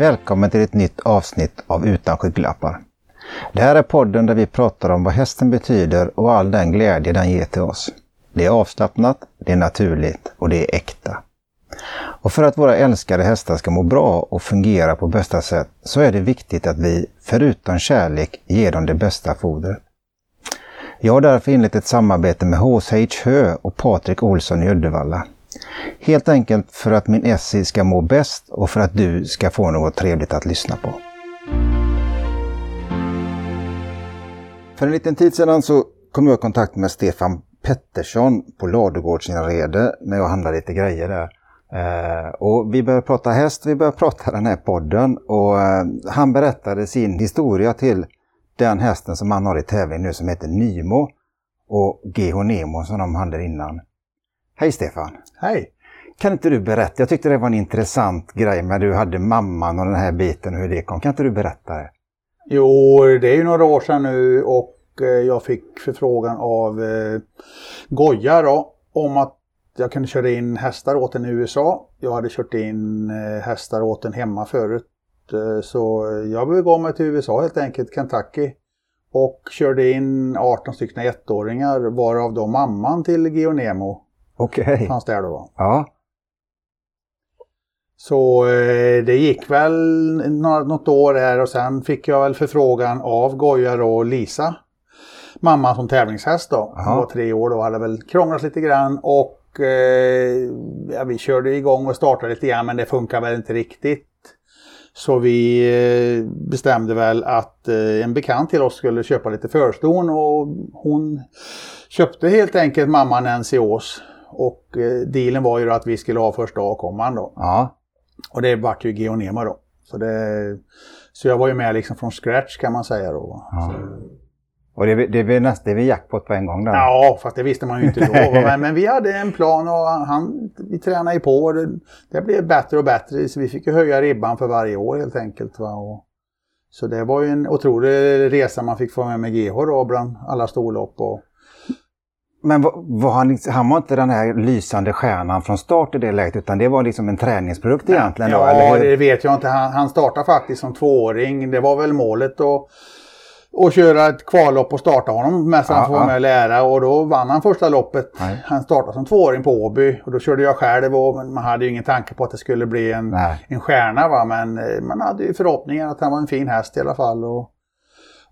Välkommen till ett nytt avsnitt av Utan skygglappar. Det här är podden där vi pratar om vad hästen betyder och all den glädje den ger till oss. Det är avslappnat, det är naturligt och det är äkta. Och för att våra älskade hästar ska må bra och fungera på bästa sätt så är det viktigt att vi, förutom kärlek, ger dem det bästa fodret. Jag har därför inlett ett samarbete med HSH Hö och Patrik Olsson i Uddevalla. Helt enkelt för att min Essie ska må bäst och för att du ska få något trevligt att lyssna på. För en liten tid sedan så kom jag i kontakt med Stefan Pettersson på Ladugårdsinrede när jag handlade lite grejer där. Eh, och vi började prata häst, vi började prata den här podden och eh, han berättade sin historia till den hästen som han har i tävling nu som heter Nymo och GH Nemo som de hade innan. Hej Stefan! Hej! Kan inte du berätta? Jag tyckte det var en intressant grej med du hade mamman och den här biten och hur det kom. Kan inte du berätta det? Jo, det är ju några år sedan nu och eh, jag fick förfrågan av eh, Goja då om att jag kunde köra in hästar åt en i USA. Jag hade kört in eh, hästar åt en hemma förut. Eh, så jag begav mig till USA helt enkelt, Kentucky. Och körde in 18 stycken ettåringar varav då mamman till Geonemo Okej. Okay. fanns där då. Ja. Så eh, det gick väl något år här och sen fick jag väl förfrågan av Goja och Lisa. Mamma som tävlingshäst då. Hon var tre år då, hade väl krånglat lite grann och eh, ja, vi körde igång och startade lite grann men det funkar väl inte riktigt. Så vi eh, bestämde väl att eh, en bekant till oss skulle köpa lite förston och hon köpte helt enkelt mamman Nancy Ås. Och eh, dealen var ju att vi skulle ha första avkomman då. Ja. Och det vart ju Geonema då. Så, det, så jag var ju med liksom från scratch kan man säga då. Ja. Och det, det, det, näst, det är jackpot på en gång där. Ja, fast det visste man ju inte då. men, men, vi hade en plan och han, vi tränade ju på. Och det, det blev bättre och bättre. Så vi fick ju höja ribban för varje år helt enkelt. Va? Och, så det var ju en otrolig resa man fick få med med GH då bland alla storlopp. Och, men var han, han var inte den här lysande stjärnan från start i det läget utan det var liksom en träningsprodukt ja, egentligen? Ja, då, det vet jag inte. Han, han startade faktiskt som tvååring. Det var väl målet. Och, och köra ett kvallopp och starta honom mest han får vara med och lära och då vann han första loppet. Nej. Han startade som tvååring på Åby och då körde jag själv och man hade ju ingen tanke på att det skulle bli en, en stjärna va men eh, man hade ju förhoppningen att han var en fin häst i alla fall. Och,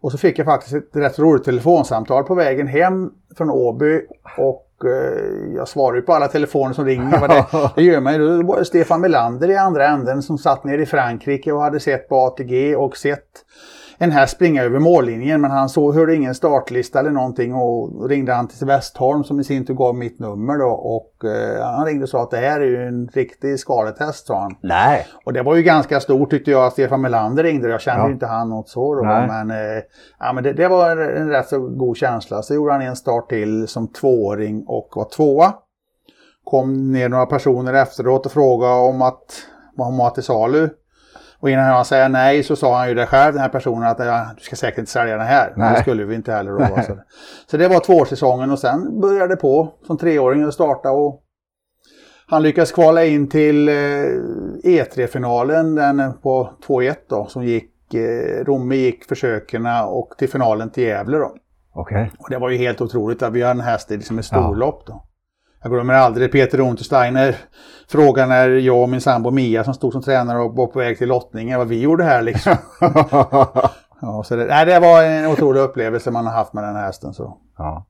och så fick jag faktiskt ett rätt roligt telefonsamtal på vägen hem från Åby och eh, jag svarar ju på alla telefoner som ringer. Det, det gör man ju. Då var det Stefan Melander i andra änden som satt nere i Frankrike och hade sett på ATG och sett en häst springa över mållinjen men han såg, hörde ingen startlista eller någonting och ringde han till Westholm som i sin tur gav mitt nummer då och eh, han ringde och sa att det här är ju en riktig skaletest sa han. Nej. Och det var ju ganska stort tyckte jag att Stefan Melander ringde jag kände ja. ju inte han något så då Nej. men, eh, ja, men det, det, var en, en rätt så god känsla. Så gjorde han en start till som tvååring och var tvåa. Kom ner några personer efteråt och frågade om att vad hon var till salu. Och innan jag säger nej så sa han ju det själv, den här personen, att ja, du ska säkert inte sälja den här. Nej. Det skulle vi inte heller då. Så. så det var tvåårssäsongen och sen började det på som treåring att starta och han lyckades kvala in till eh, E3-finalen den på 2-1 då som gick, eh, Romme gick försöken och till finalen till Gävle då. Okay. Och det var ju helt otroligt att vi har en häst i liksom ett storlopp då. Jag glömmer aldrig Peter Untersteiner frågan när jag och min sambo Mia som stod som tränare och var på väg till lottningen vad vi gjorde här liksom. ja, så det, nej, det var en otrolig upplevelse man har haft med den här hästen. Så. Ja.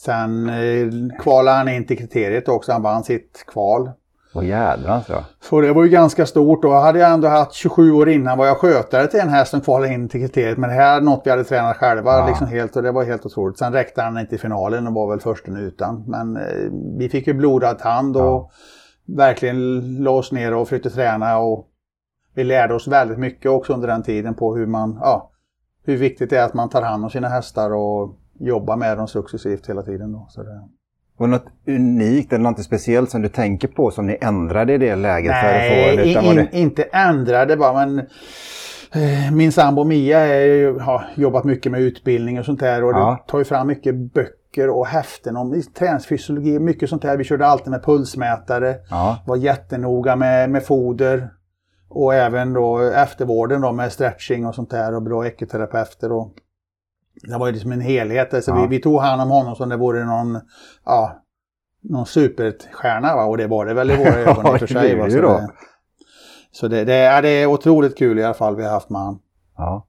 Sen eh, kvalade han in till kriteriet också, han vann sitt kval. Åh jädrans ja. Så det var ju ganska stort och hade jag ändå haft 27 år innan var jag skötare till en häst som kvalade in till kriteriet. Men det här är något vi hade tränat själva Ja. liksom helt och det var helt otroligt. Sen räckte han inte i finalen och var väl försten utan. Men eh, vi fick ju blodad hand och Ja. verkligen lås ner och försökte träna och vi lärde oss väldigt mycket också under den tiden på hur man, ja, hur viktigt det är att man tar hand om sina hästar och jobbar med dem successivt hela tiden. Då. Så det... Var det något unikt eller något speciellt som du tänker på som ni ändrade i det läget? för att få Nej, utan in, det... inte ändrade bara men eh, min sambo Mia är, har jobbat mycket med utbildning och sånt där och Ja. tar ju fram mycket böcker och häften om träningsfysiologi, mycket sånt där. Vi körde alltid med pulsmätare, Ja, var jättenoga med, med foder. Och även då eftervården då med stretching och sånt där och bra ekoterapeuter. Och det var ju liksom en helhet. Alltså ja. vi, vi, tog hand om honom som det vore någon, ja, någon superstjärna. Va? Och det var det väl i våra ögon i och för sig. Va? Så, det, så det, det, är, det är otroligt kul i alla fall vi har haft med honom. Ja,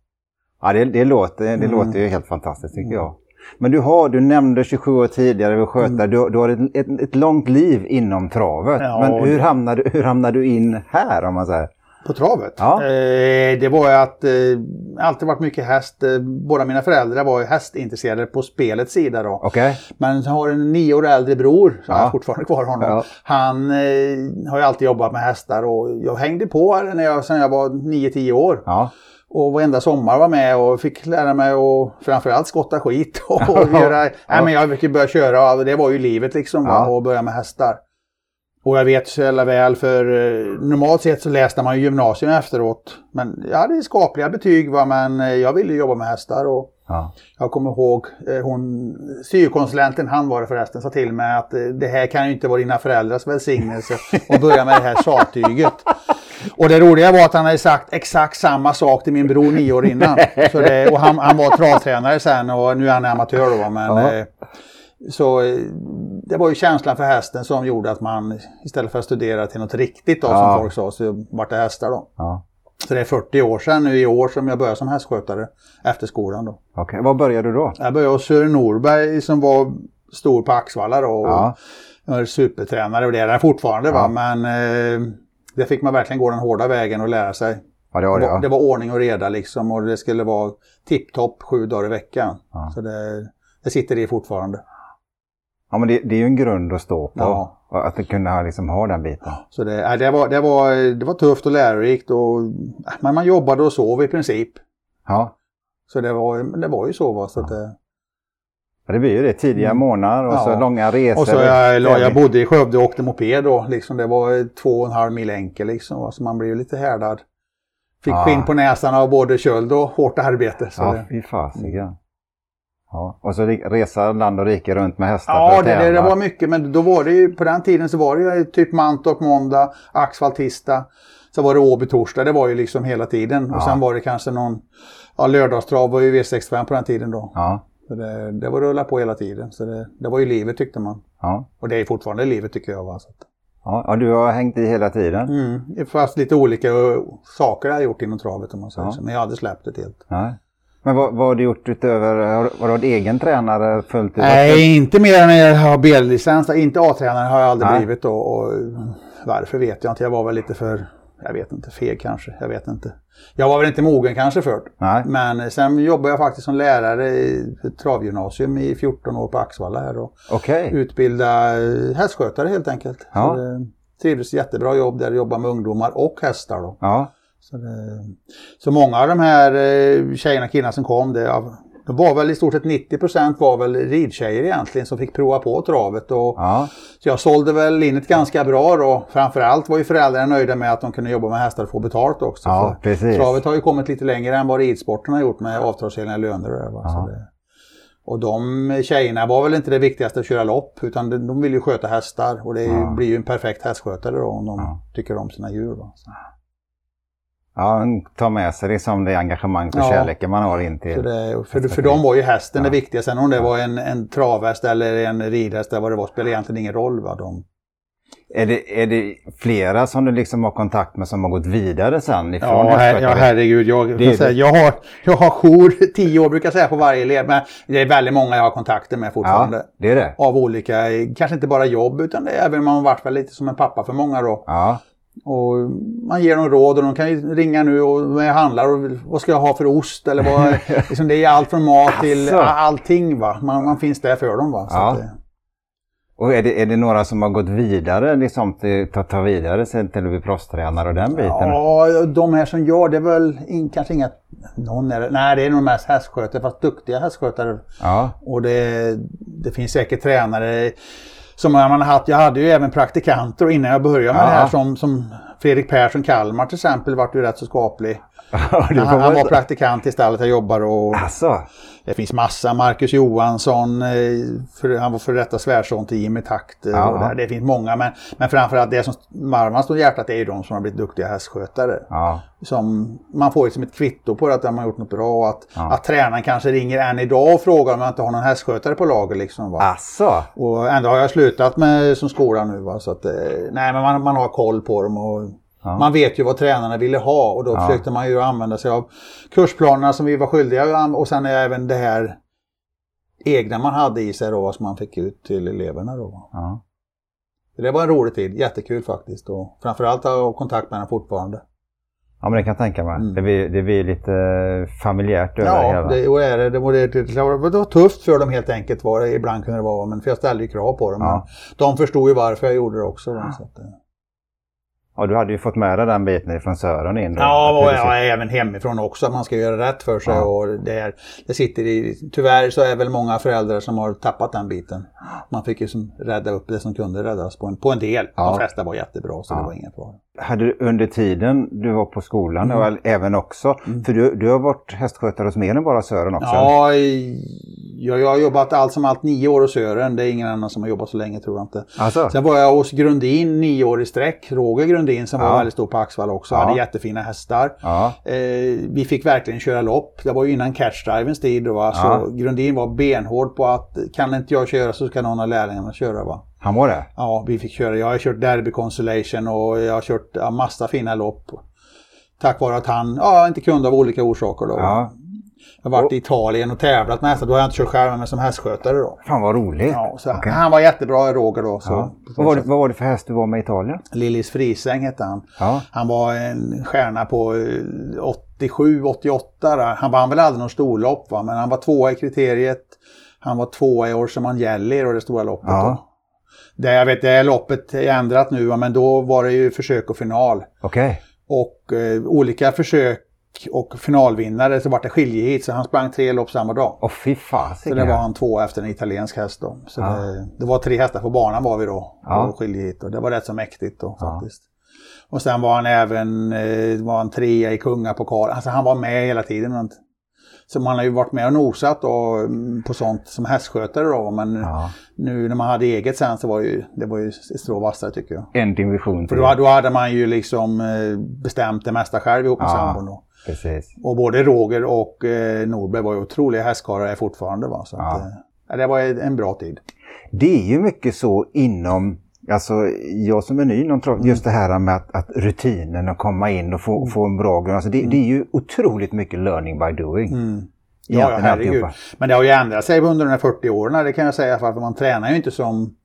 ja det, det, låter, det mm. låter ju helt fantastiskt tycker jag. Men du har, du nämnde 27 år tidigare vid skötare, mm. du, du, har ett, ett, ett, långt liv inom travet. Ja, Men hur hamnade, hur hamnade du in här om man säger? På travet? Ja. Eh, det var ju att eh, alltid varit mycket häst. Eh, båda mina föräldrar var ju hästintresserade på spelets sida då. Okay. Men jag har en nio år äldre bror, så ja. jag har fortfarande kvar honom. Ja. Han eh, har ju alltid jobbat med hästar och jag hängde på när jag, sen jag var 9-10 år. Ja. Och varenda sommar var med och fick lära mig att framförallt skotta skit. Och, och göra, nej, men jag fick börja köra och det var ju livet liksom. Ja. Och börja med hästar. Och jag vet så jävla väl för eh, normalt sett så läste man ju gymnasium efteråt. Men jag hade skapliga betyg va, men eh, jag ville jobba med hästar. Och ja. Jag kommer ihåg eh, hon, syokonsulenten, han var det förresten, sa till mig att det här kan ju inte vara dina föräldrars välsignelse att börja med det här tjattyget. Och det roliga var att han hade sagt exakt samma sak till min bror nio år innan. Så det, och han, han var travtränare sen och nu är han amatör då. Men, ja. Så eh, det var ju känslan för hästen som gjorde att man istället för att studera till något riktigt då, ja. som folk sa, så vart det hästar då. Ja. Så det är 40 år sedan nu i år som jag började som hästskötare efter skolan då. Okej, okay. var började du då? Jag började hos Sören Norberg som var stor på Axvalla då. Ja. Och var supertränare och det är han fortfarande ja. va, men eh, det fick man verkligen gå den hårda vägen och lära sig. Ja, det, var det, ja. det var ordning och reda liksom och det skulle vara tipptopp sju dagar i veckan. Ja. Så det, det sitter i fortfarande. Ja, men det, det, är ju en grund att stå på. Ja. Att kunna liksom ha den biten. Så det, det, var, det, var, det var tufft och lärorikt. Och, men man jobbade och sov i princip. Ja. Så det var, det var ju så. Va? så att det, ja, det blir ju det. Tidiga mm. månader och ja. så långa resor. Och så jag, jag bodde i Skövde och åkte moped då. Liksom, det var två och en halv mil enkel liksom. Så man blev lite härdad. Fick ja. skinn på näsan av både köld och hårt arbete. Så ja, fy fasiken. Ja, och så resa land och rike runt med hästar Ja, det, det, det, var mycket. Men då var det ju, på den tiden så var det ju typ Mantorp måndag, Axvall tisdag. Så var det Åby torsdag. Det var ju liksom hela tiden. Ja. Och sen var det kanske någon, ja lördagstrav var ju V65 på den tiden då. Ja. Så det, det var rulla på hela tiden. Så det, det var ju livet tyckte man. Ja. Och det är fortfarande livet tycker jag. Va? Så Ja, ja, du har hängt i hela tiden? Mm, fast lite olika saker har jag gjort inom travet om man säger ja. så. Men jag hade släppt det helt. Nej. Men vad, vad har du gjort utöver, har du varit egen tränare fullt ut? Nej, inte mer än jag har B-licens. Inte A-tränare har jag aldrig Nej. blivit då. Och varför vet jag inte. Jag var väl lite för, jag vet inte, feg kanske. Jag vet inte. Jag var väl inte mogen kanske för Nej. Men sen jobbade jag faktiskt som lärare i travgymnasium i 14 år på Axvalla här. Och okay. Utbilda hästskötare helt enkelt. Ja. Så trivdes jättebra jobb där, jag jobbade med ungdomar och hästar då. Ja. Så, det, så många av de här eh, tjejerna och killarna som kom, det, de var väl i stort sett 90% var väl ridtjejer egentligen som fick prova på travet. Och, ja. Så jag sålde väl in ett ganska bra då. Framförallt var ju föräldrarna nöjda med att de kunde jobba med hästar och få betalt också. Ja, travet har ju kommit lite längre än vad ridsporten har gjort med avtalsenliga löner. Och, ja. det, och de tjejerna var väl inte det viktigaste att köra lopp utan de, de vill ju sköta hästar och det ja. blir ju en perfekt hästskötare då om de tycker om sina djur. Då. Så. Ja, ta med sig det som det engagemang och ja. kärleken man har in till. Det, för, för dem var ju hästen ja. det viktiga. Sen om det var en, en travhäst eller en ridhäst eller vad det var spelar egentligen ingen roll. Va? De... Är, det, är det flera som du liksom har kontakt med som har gått vidare sen? Ifrån ja, her, ja, herregud. Jag, det, säga, jag, har, jag har jour tio år brukar jag säga på varje elev. Men det är väldigt många jag har kontakter med fortfarande. Ja, det är det. Av olika, kanske inte bara jobb utan det är även om man har varit lite som en pappa för många då. Ja. Och man ger dem råd och de kan ju ringa nu och jag handlar och vad ska jag ha för ost eller vad. liksom det är allt från mat till allting va. Man, man finns där för dem va. Ja. Att, och är det, är det några som har gått vidare, liksom till, ta, ta vidare sen till att bli proffstränare och den biten? Ja, de här som gör det är väl in, kanske inga, någon är, nej det är nog mest hästskötare, fast duktiga hästskötare. Ja. Och det, det finns säkert tränare som man har haft. Jag hade ju även praktikanter innan jag började med ja. det här som, som Fredrik Persson Kalmar till exempel vart ju rätt så skaplig. han, han var praktikant i stallet jag jobbar och alltså. Det finns massa. Marcus Johansson, eh, för, han var före detta svärson till Jimmy Takt. Eh, ja. Det finns många men, men framförallt det som varmast om hjärtat är ju de som har blivit duktiga hästskötare. Ja. Som, man får liksom ett kvitto på att de har gjort något bra att, ja. att tränaren kanske ringer än idag och frågar om jag inte har någon hästskötare på lager. Liksom, va? Asså. Och ändå har jag slutat med som skola nu. Va? Så att, nej, men man, man har koll på dem. Och, Ja. Man vet ju vad tränarna ville ha och då ja. försökte man ju använda sig av kursplanerna som vi var skyldiga och sen även det här egna man hade i sig då som man fick ut till eleverna då. Ja. Det var en rolig tid, jättekul faktiskt och framförallt att ha kontakt med den fortfarande. Ja men det kan jag tänka mig. Mm. Det, blir, det blir lite familjärt över ja, det hela. Ja, det, är det. Det, var, det, det var tufft för dem helt enkelt. Var det, ibland kunde det vara, men för jag ställde ju krav på dem. Ja. De förstod ju varför jag gjorde det också. Ja. Så att, Ja, du hade ju fått med dig den biten från Sören in. Då, ja, och ja, även hemifrån också. Att man ska göra rätt för sig. Ja. Och det, är, det sitter i, tyvärr så är väl många föräldrar som har tappat den biten. Man fick ju som rädda upp det som kunde räddas på en, på en del. Ja. De flesta var jättebra så ja. det var ingen fara. Hade du under tiden du var på skolan, mm. och även också, mm. för du, du har varit hästskötare hos mer än bara Sören också? Ja, jag, jag har jobbat allt som allt nio år hos Sören. Det är ingen annan som har jobbat så länge tror jag inte. Alltså. Sen var jag hos Grundin nio år i sträck. Roger Grundin som ja. var väldigt stor på Axvall också. Ja. Hade jättefina hästar. Ja. Eh, vi fick verkligen köra lopp. Det var ju innan catchdrivens tid. Va? Så Grundin var benhård på att kan inte jag köra så ska någon av lärlingarna köra. Va? Han var det? Ja, vi fick köra. Jag har kört Derby Consolation och jag har kört ja, massa fina lopp. Tack vare att han ja, inte kunde av olika orsaker. Då. Ja. Jag har varit i Italien och tävlat med hästar. Då har jag inte kört själv men som hästskötare då. Fan vad roligt. Ja, så okay. Han var jättebra Roger då. Så, ja. vad, var det, vad var det för häst du var med i Italien? Lillis Frisäng hette han. Ja. Han var en stjärna på 87, eh, 88 där. Han vann väl aldrig någon storlopp va? men han var tvåa i kriteriet. Han var tvåa i Orseman Jelly och det stora loppet. Ja. Det, jag vet, det loppet är ändrat nu men då var det ju försök och final. Okej. Okay. Och eh, olika försök och finalvinnare så vart det skiljehit så han sprang tre lopp samma dag. Åh fy fan. Så det var han två efter en italiensk häst då. Så ja. det, det, var tre hästar på banan var vi då. Ja. Och skiljehit och det var rätt så mäktigt då ja. faktiskt. Och sen var han även eh, var han trea i kungapokal. Alltså han var med hela tiden. Så man har ju varit med och nosat och, mm, på sånt som hästskötare då. Men ja. nu när man hade eget sen så var ju, det var ju strå vassare tycker jag. En division till. För då, då, hade man ju liksom eh, bestämt det mesta själv ihop med ja. sambon då. Precis. Och både Roger och eh, Norberg var ju otroliga hästkarlar fortfarande. Va? Så ja. att, eh, det var en bra tid. Det är ju mycket så inom Alltså jag som är ny inom trav, just det här med att, att rutinen och komma in och få, mm. få en bra grund. Alltså det, mm. det, är ju otroligt mycket learning by doing. Mm. Ja, ja herregud. Men det har ju ändrat sig under de här 40 åren, det kan jag säga. För att man tränar ju inte som,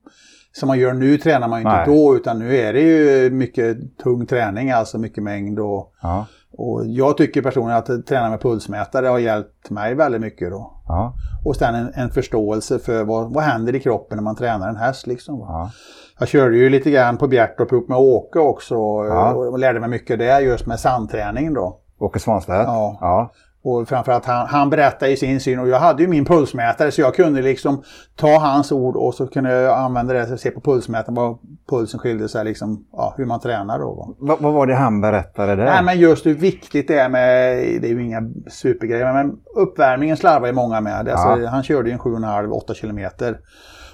som man gör nu, tränar man ju inte Nej. då. Utan nu är det ju mycket tung träning, alltså mycket mängd. Och, ja. Och jag tycker personligen att träna med pulsmätare har hjälpt mig väldigt mycket. Då. Ja. Och sen en, en, förståelse för vad, vad händer i kroppen när man tränar en häst. Liksom, ja. Jag körde ju lite grann på Bjärtorp upp med Åke också ja. och lärde mig mycket där just med sandträning då. Åke Svanstedt? Ja. Och framförallt han, han berättade i sin syn och jag hade ju min pulsmätare så jag kunde liksom ta hans ord och så kunde jag använda det och se på pulsmätaren vad pulsen skilde sig liksom, ja, hur man tränar då. Vad, vad var det han berättade där? Nej men just hur viktigt det är med, det är ju inga supergrejer, men uppvärmningen slarvar ju många med. Alltså, ja. Han körde ju en 7,5-8 kilometer.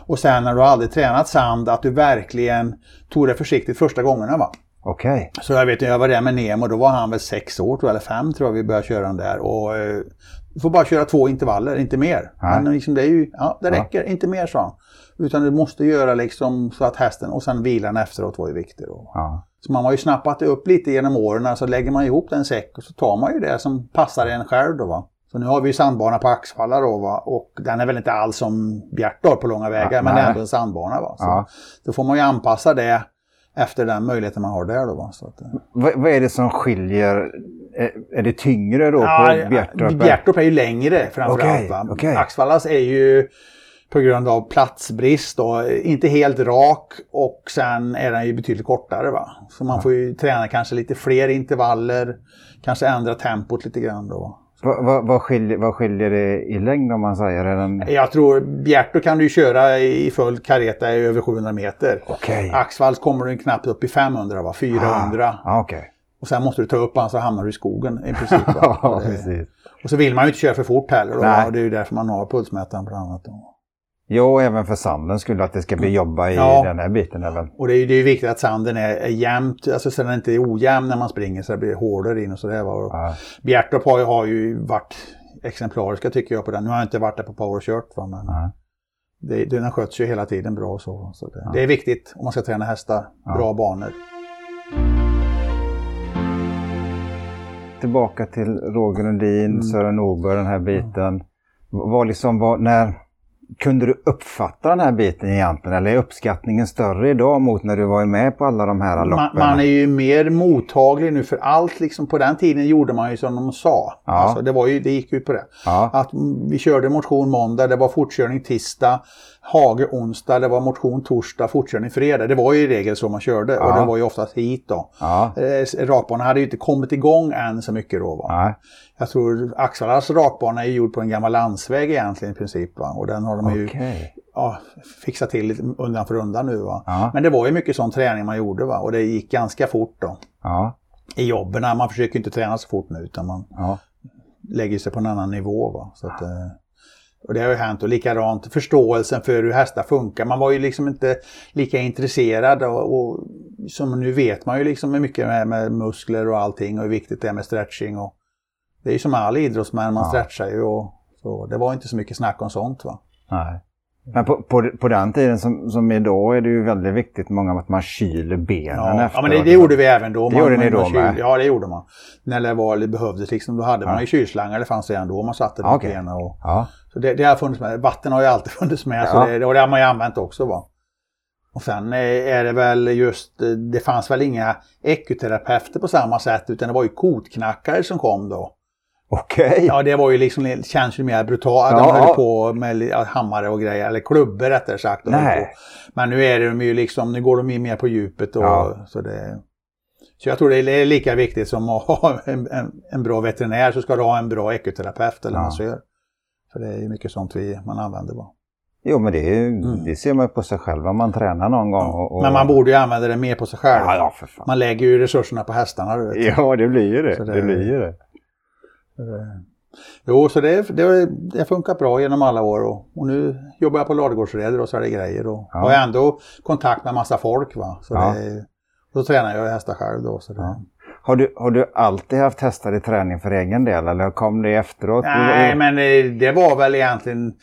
Och sen när du aldrig tränat sand, att du verkligen tog det försiktigt första gångerna. Va? Okej. Okay. Så jag vet, jag var där med Nemo, då var han väl sex år, tror jag, eller fem tror jag vi började köra den där. Och, eh, du får bara köra två intervaller, inte mer. Nej. Men liksom det, är ju, ja, det räcker, ja. inte mer sa han. Utan du måste göra liksom så att hästen, och sen vilan efteråt var ju viktig. Då. Ja. Så man har ju snappat upp lite genom åren, så lägger man ihop den säck och så tar man ju det som passar en själv. Då, va? Så nu har vi sandbana på Axfalla då va? och den är väl inte alls som Bjärtorp på långa vägar ja, men är ändå en sandbana. Va? Så ja. Då får man ju anpassa det efter den möjligheten man har där. Då? Så att, eh. vad, vad är det som skiljer? Är, är det tyngre då ja, på Bjärtorp? Bjärtorp är ju längre framförallt. Okay, okay. Axvallas är ju på grund av platsbrist då, inte helt rak och sen är den ju betydligt kortare. Va? Så man ja. får ju träna kanske lite fler intervaller, kanske ändra tempot lite grann då. Vad, vad, vad, skiljer, vad skiljer det i längd om man säger? Är den... Jag tror Bjärto kan du köra i full kareta i över 700 meter. Okay. Axvalls kommer du knappt upp i 500, va? 400. Ah, okay. Och sen måste du ta upp honom så hamnar du i skogen i princip. ja, precis. Och så vill man ju inte köra för fort heller. Då, och det är ju därför man har pulsmätaren bland annat. Då. Jo, även för sanden skulle att det ska bli jobba i ja. den här biten. Även. Och det är ju viktigt att sanden är, är jämnt, alltså så den inte är ojämn när man springer så det blir hårdare in och sådär. Ja. Bjertorp har, har ju varit exemplariska tycker jag på den. Nu har jag inte varit där på Power Shirt va, men ja. det, den sköts ju hela tiden bra. Så, så det, ja. det är viktigt om man ska träna hästar, bra banor. Tillbaka till Roger Lundin, mm. Sören Norberg, den här biten. Var liksom, var, när kunde du uppfatta den här biten egentligen eller är uppskattningen större idag mot när du var med på alla de här loppen? Man, man är ju mer mottaglig nu för allt liksom på den tiden gjorde man ju som de sa. Ja. Alltså, det, var ju, det gick ut på det. Ja. Att vi körde motion måndag, det var fortkörning tisdag, hage onsdag, det var motion torsdag, fortkörning fredag. Det var ju i regel så man körde ja. och det var ju oftast hit då. Ja. Eh, rakbanan hade ju inte kommit igång än så mycket då. Va? Jag tror Axvallas rakbana är gjord på en gammal landsväg egentligen i princip. Va? Och den har de ju ja, fixat till undan för undan nu. Va? Ja. Men det var ju mycket sån träning man gjorde va? och det gick ganska fort då. Ja. I jobben, man försöker inte träna så fort nu utan man ja. lägger sig på en annan nivå. Va? Så att, eh, och det har ju hänt och likadant förståelsen för hur hästar funkar. Man var ju liksom inte lika intresserad och, och som nu vet man ju liksom mycket med, med muskler och allting och hur viktigt det är med stretching. Och, det är ju som all idrottsmän, man ja. stretchar ju och så. Det var inte så mycket snack om sånt va. Nej. Men på, på, på, den tiden som, som idag är det ju väldigt viktigt många att man kyler benen ja, efter. Ja, men det, det gjorde vi även då. Det man, gjorde ni då kyl, med? Ja, det gjorde man. När det var, behövdes liksom, då hade ja. man ju kylslangar, det fanns redan då man satte det okay. benen. Och, ja. Så det, det har funnits med. Vatten har ju alltid funnits med, ja. så det, och det har man ju använt också. Va? Och sen är det väl just, det fanns väl inga ekoterapeuter på samma sätt, utan det var ju kotknackare som kom då. Okej. Okay. Ja, det var ju liksom, känns ju mer brutalt. Ja. De höll på med hammare och grejer, eller klubbor rättare sagt. Nej. Men nu är de ju liksom, nu går de ju mer på djupet och ja. så det... Så jag tror det är lika viktigt som att ha en, en, en bra veterinär så ska du ha en bra ekoterapeut eller ja. massör. För det är ju mycket sånt vi, man använder bara. Jo men det, är, mm. det ser man ju på sig själv om man tränar någon gång. Och, och... Men man borde ju använda det mer på sig själv. Ja, ja, för fan. Man lägger ju resurserna på hästarna. Du vet. Ja det blir ju det. det... det blir ju det. Jo, så det, det, det funkar bra genom alla år och, och nu jobbar jag på ladugårdsreder och så är det grejer och ja. har ändå kontakt med massa folk. Va? Så ja. det, då tränar jag hästar själv då. Så det, ja. Har du, har du alltid haft hästar i träning för egen del eller kom det efteråt? Nej, men det, det var väl egentligen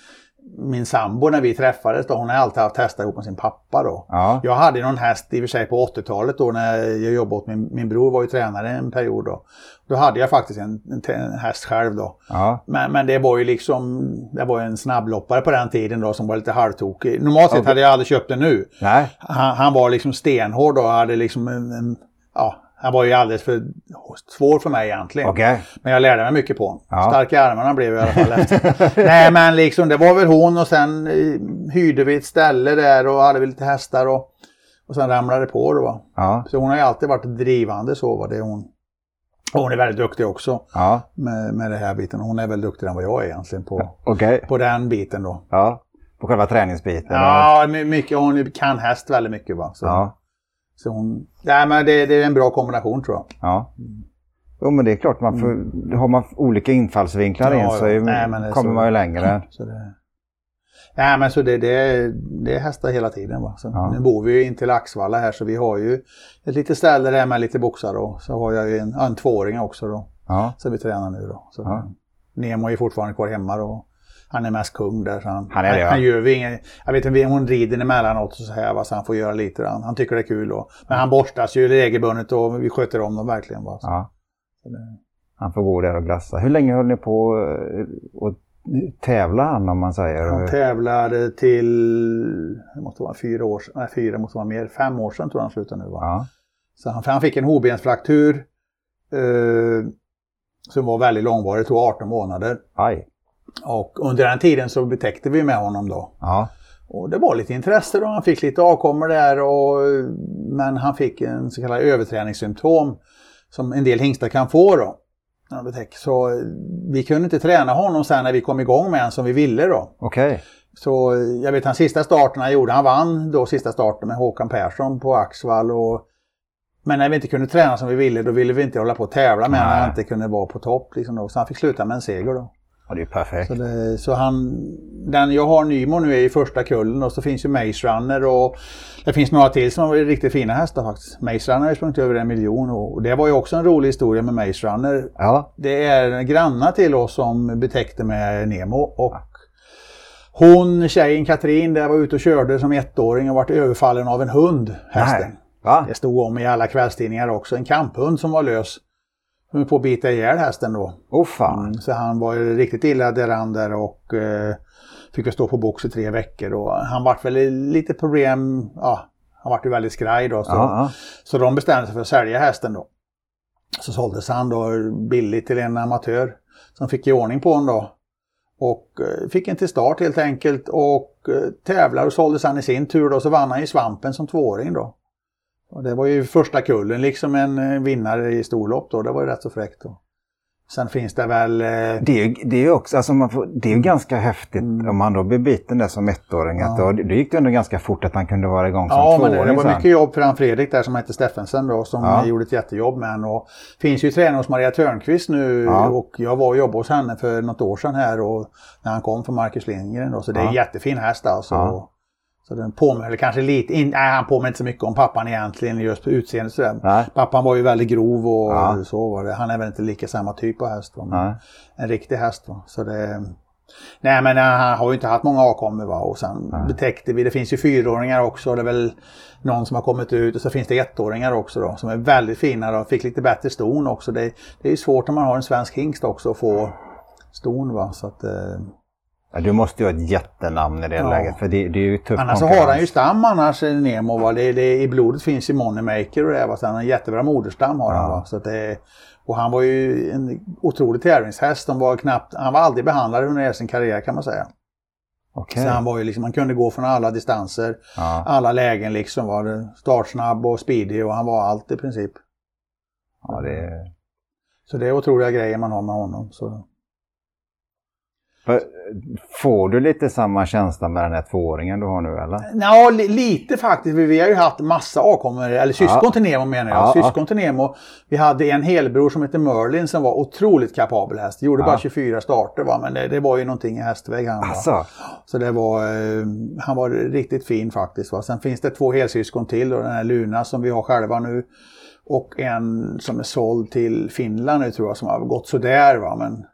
min sambo när vi träffades då, hon har alltid haft hästar ihop med sin pappa då. Ja. Jag hade någon häst i och för sig på 80-talet då när jag jobbade åt min, min bror var ju tränare en period då. Då hade jag faktiskt en, en häst själv då. Ja. Men, men det var ju liksom, det var en snabbloppare på den tiden då som var lite halvtokig. Normalt sett hade jag aldrig köpt den nu. Nej. Han, han var liksom stenhård och hade liksom en, en ja, han var ju alldeles för svår för mig egentligen. Okay. Men jag lärde mig mycket på honom. Ja. Stark i armarna blev jag i alla fall efter. Nej men liksom det var väl hon och sen eh, hyrde vi ett ställe där och hade vi lite hästar och, och sen ramlade det på då. Ja. Så hon har ju alltid varit drivande så var det hon. Och hon är väldigt duktig också ja. med, med det här biten. Hon är väldigt duktigare än vad jag är egentligen på, okay. på den biten då. Ja, på själva träningsbiten? Ja, mycket. Hon kan häst väldigt mycket. Va? Så. Ja. Så hon, nej, men det, det, är en bra kombination tror jag. Ja. Jo men det är klart, man får, mm. har man olika infallsvinklar ja, in så ja. nej, kommer så, man ju längre. Så det, nej men så det, det, det är hästar hela tiden. Va? Så ja. Nu bor vi ju in till Axvalla här så vi har ju ett litet ställe där med lite boxar då. Så har jag ju en, en tvååring också då. Ja. Så vi tränar nu då. Så ja. Nemo är fortfarande kvar hemma då han är mest kung där. Så han, han, är det, ja. han gör vi ingen, jag vet inte, hon rider emellanåt och så här, va, så han får göra lite. Han, han tycker det är kul. Och, men han borstas ju regelbundet och vi sköter om dem verkligen. Va, ja. Han får gå där och glassa. Hur länge höll ni på och tävla han om man säger? Han tävlade till, det måste vara fyra år sedan, nej fyra måste vara mer, fem år sedan tror jag han slutade nu va. Ja. Så han, han fick en hovbensfraktur eh, som var väldigt långvarig, det tog 18 månader. Aj. Och under den tiden så betäckte vi med honom då. Ja. Och det var lite intresse då, han fick lite avkommor där och, men han fick en så kallad överträningssymptom som en del hingstar kan få då. Så vi kunde inte träna honom sen när vi kom igång med honom som vi ville då. Okay. Så jag vet hans sista starten han gjorde, han vann då sista starten med Håkan Persson på Axvall och Men när vi inte kunde träna som vi ville då ville vi inte hålla på och tävla med när han inte kunde vara på topp. Liksom då. Så han fick sluta med en seger då. Ja, det är perfekt. Så, det, så han, den jag har Nymo nu är i första kullen och så finns ju Maze Runner och det finns några till som har varit riktigt fina hästar faktiskt. Maze Runner har sprungit över en miljon och det var ju också en rolig historia med Maze Runner. Ja. Det är grannar till oss som betäckte med Nemo och hon, tjejen Katrin, där var ute och körde som ettåring och vart överfallen av en hund, hästen. Det stod om i alla kvällstidningar också. En kamphund som var lös. Som på att bita ihjäl hästen då. Oh, fan. Mm, så han var riktigt illa däran där och eh, fick stå på box i tre veckor. Och han vart väl lite problem, ja, han vart ju väldigt skraj då. Så, ja, så de bestämde sig för att sälja hästen då. Så såldes han då billigt till en amatör som fick i ordning på honom då. Och eh, fick en till start helt enkelt och eh, tävlade och såldes han i sin tur då så vann han i svampen som tvååring då. Och det var ju första kullen liksom en eh, vinnare i storlopp då. Det var ju rätt så fräckt. Då. Sen finns det väl... Eh... Det är ju det är också, alltså man får, det är ganska häftigt mm. om man då blir biten där som ettåring. Ja. Då, då gick det ändå ganska fort att han kunde vara igång som ja, tvååring. Ja, men det, det var mycket jobb för han Fredrik där som hette Steffensen då som ja. gjorde ett jättejobb med honom. Och finns ju tränare hos Maria Törnqvist nu ja. och jag var och jobbade hos henne för något år sedan här och när han kom från Marcus Lindgren då. Så det är en jättefin häst alltså. Så den påminner kanske lite, in, nej han påminner inte så mycket om pappan egentligen just på utseendet sådär. Pappan var ju väldigt grov och ja. så var det. Han är väl inte lika samma typ av häst. En riktig häst. Va? Så det, nej men han har ju inte haft många avkommor va. Och sen nej. betäckte vi, det finns ju fyraåringar också. Det är väl någon som har kommit ut och så finns det ettåringar också då. Som är väldigt fina och fick lite bättre ston också. Det, det är ju svårt om man har en svensk hingst också att få ston va. Så att, eh, Ja, du måste ju ha ett jättenamn i det ja. läget för det, det, är ju tufft Annars så har han ju stam annars Nemo. Va? Det, det, I blodet finns ju Moneymaker och det. Va? Så han har en jättebra moderstam har ja. han. Va? Så det, och han var ju en otrolig tävlingshäst. De var knappt, han var aldrig behandlad under hela sin karriär kan man säga. Okay. Så han var ju liksom, man kunde gå från alla distanser, ja. alla lägen liksom. Var startsnabb och speedy och han var allt i princip. Ja, det... Så det är otroliga grejer man har med honom. Så. Får du lite samma känsla med den här tvååringen du har nu eller? Ja, lite faktiskt. Vi har ju haft massa avkommor, eller syskon ja. till Nemo menar jag. Ja, syskon till Nemo. Vi hade en helbror som hette Merlin som var otroligt kapabel häst. Gjorde ja. bara 24 starter va? men det, det, var ju någonting i hästväg han alltså. Så det var, eh, han var riktigt fin faktiskt. Va? Sen finns det två helsyskon till och den här Luna som vi har själva nu. Och en som är såld till Finland nu tror jag som har gått sådär va. Men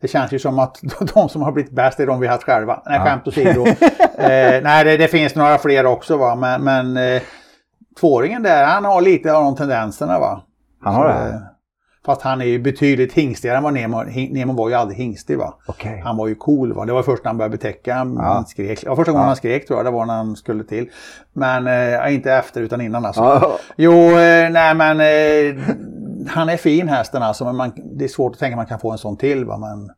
det känns ju som att de som har blivit bäst är de vi haft själva. Nej, ja. skämt åsido. eh, nej, det, det, finns några fler också va. Men, men eh, tvååringen där, han har lite av de tendenserna va. Han har det? Eh, fast han är ju betydligt hingstigare än vad Nemo, Nemo var ju aldrig hingstig va. Okay. Han var ju cool va. Det var först när han började betäcka. Han ja. skrek. Ja, första gången ja. han skrek tror jag det var när han skulle till. Men eh, inte efter utan innan alltså. Ja. Jo, eh, nej men eh, han är fin hästen alltså, men man, det är svårt att tänka att man kan få en sån till. Va? Men,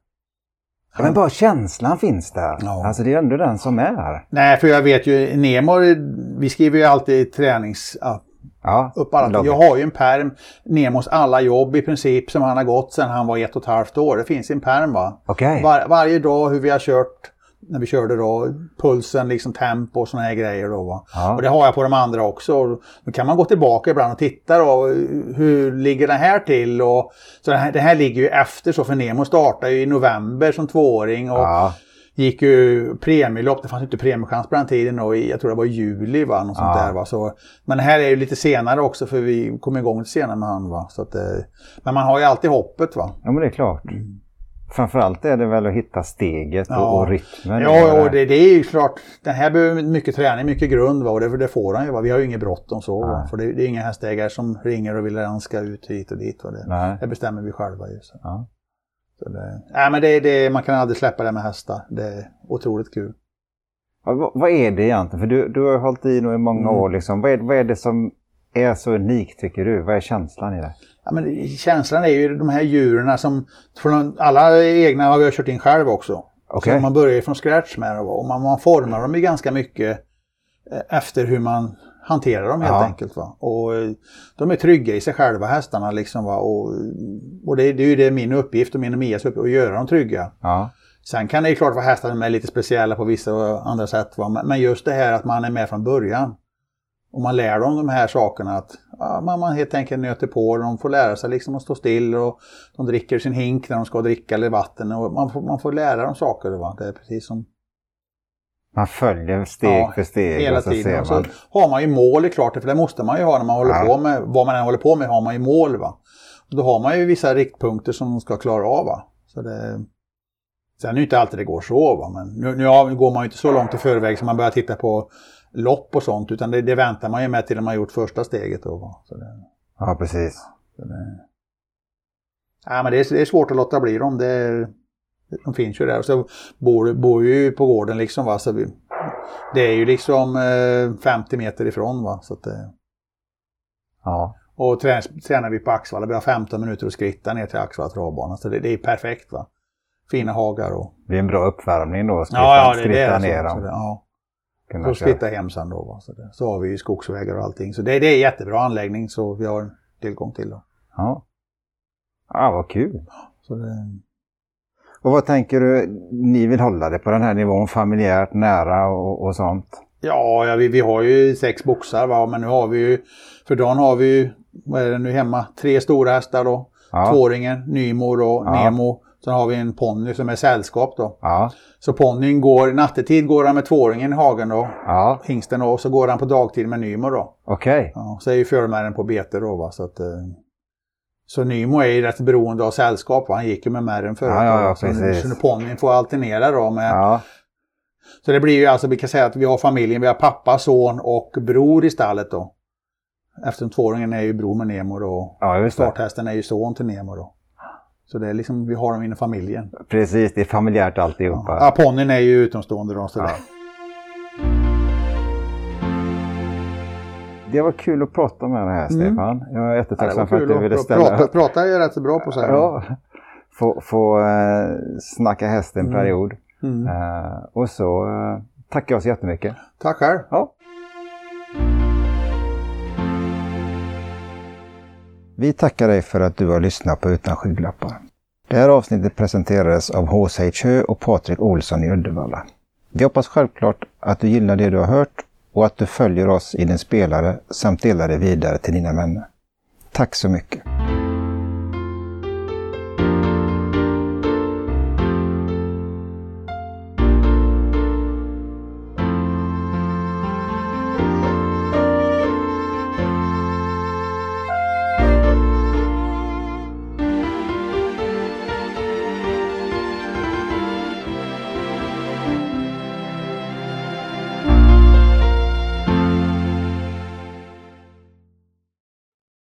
Ja, men bara känslan finns där. Ja. Alltså det är ändå den som är. Nej, för jag vet ju, Nemo, vi skriver ju alltid tränings... Ja, upp alla. Jag har ju en perm, Nemos alla jobb i princip som han har gått sedan han var ett och ett halvt år. Det finns en perm va. Okay. Var, varje dag hur vi har kört när vi körde då, pulsen, liksom tempo och sådana här grejer. Då? Ja. Och det har jag på de andra också. Då kan man gå tillbaka ibland och titta då, hur ligger den här till? Och, så den här, den här ligger ju efter så, för Nemo startade ju i november som tvååring. Och ja. Gick ju premielopp, det fanns inte premiechans på den tiden och jag tror det var i juli va, något ja. sånt där va. Så, men det här är ju lite senare också för vi kom igång lite senare med han va. Så att, eh, men man har ju alltid hoppet va. Ja men det är klart. Mm. Framförallt är det väl att hitta steget ja. och, och rytmen. Ja, och det, det, är ju klart. Den här behöver mycket träning, mycket grund va? och det, det får han ju. Va? Vi har ju inget bråttom så. Va? För det, det, är inga hästägare som ringer och vill att han ska ut hit och dit. Va? Det, det bestämmer vi själva ju. Så. Ja. Så det, nej, men det, det, man kan aldrig släppa det med hästar. Det är otroligt kul. Ja, vad, vad, är det egentligen? För du, du har hållit i nu i många mm. år. Liksom. Vad, är, vad är det som är så unikt tycker du? Vad är känslan i det? Ja, men känslan är ju de här djuren som, från alla egna har jag kört in själv också. Okay. Så man börjar ju från scratch med dem och man, man formar dem ju ganska mycket eh, efter hur man hanterar dem helt ja. enkelt. Va? Och eh, de är trygga i sig själva hästarna liksom. Va? Och, och det, det är ju det min uppgift och min och Mias uppgift att göra dem trygga. Ja. Sen kan det ju klart vara hästar som är lite speciella på vissa andra sätt. Va? Men just det här att man är med från början. Och man lär dem de här sakerna att ja, man, man helt enkelt nöter på. De får lära sig liksom att stå still och de dricker sin hink när de ska dricka eller vatten. Och man, får, man får lära dem saker. Va? Det är precis som... Man följer steg ja, för steg. Hela och så tiden. Man... så har man ju mål, är klart, för det måste man ju ha när man håller ja. på med, vad man än håller på med har man ju mål. Va? Och då har man ju vissa riktpunkter som de ska klara av. Va? Så det... Sen är det inte alltid det går så, va? men nu, nu går man ju inte så långt i förväg så man börjar titta på lopp och sånt, utan det, det väntar man ju med till man har gjort första steget. Då, så det, ja, precis. Så det, ja, men det, är, det är svårt att låta bli dem. Det, de finns ju där. Och så bor, bor ju på gården liksom. Va? Så vi, det är ju liksom eh, 50 meter ifrån. Va? Så att, eh, ja. Och tränar, tränar vi på Axvalla. Vi har 15 minuter att skritta ner till Axvalla travbana. Så det, det, är perfekt. va. Fina hagar och... Det är en bra uppvärmning då. Skritta, ja, ja, det, skritta det ner så, så det, ja Så skritta hem sen då. Va? Så, det, så har vi ju skogsvägar och allting. Så det, det är en jättebra anläggning så vi har tillgång till. Då. Ja. Ja, vad kul. Så det... Och vad tänker du, ni vill hålla det på den här nivån, familjärt, nära och, och sånt? Ja, ja vi, vi har ju sex boxar va? men nu har vi ju, för dagen har vi ju, vad är det nu hemma, tre stora hästar då. Ja. Tvåringen, Nymor och ja. Nemo Sen har vi en ponny som är sällskap då. Ja. Så ponnyn går, nattetid går han med tvååringen i hagen då. Ja. Hingsten då. Och så går han på dagtid med Nymo då. Okej. Okay. Ja, så är ju förmärren på bete då va. Så, att, eh, så Nymo är ju rätt beroende av sällskap va. Han gick ju med märren förut. Ja, ja, ja, så, precis. så ponnyn får alternera då med ja. Så det blir ju alltså, vi kan säga att vi har familjen, vi har pappa, son och bror i stallet då. Eftersom tvååringen är ju bror med Nemo då. Ja. Starthästen är ju son till Nemo då. Så det är liksom, vi har dem inom familjen. Precis, det är familjärt alltihopa. Ja, ja ponnyn är ju utomstående då. Så ja. det. var kul att prata med dig här mm. Stefan. Jag är jättetacksam ja, för att du ville ställa prata, prata är jag rätt så bra på så här. Ja, få, få uh, snacka häst en mm. period. Mm. Uh, och så uh, tackar jag så jättemycket. Tack själv. Ja. Vi tackar dig för att du har lyssnat på Utan skygglappar. Det här avsnittet presenterades av H.C. Hö och Patrik Olsson i Uddevalla. Vi hoppas självklart att du gillar det du har hört och att du följer oss i din spelare samt delar det vidare till dina vänner. Tack så mycket!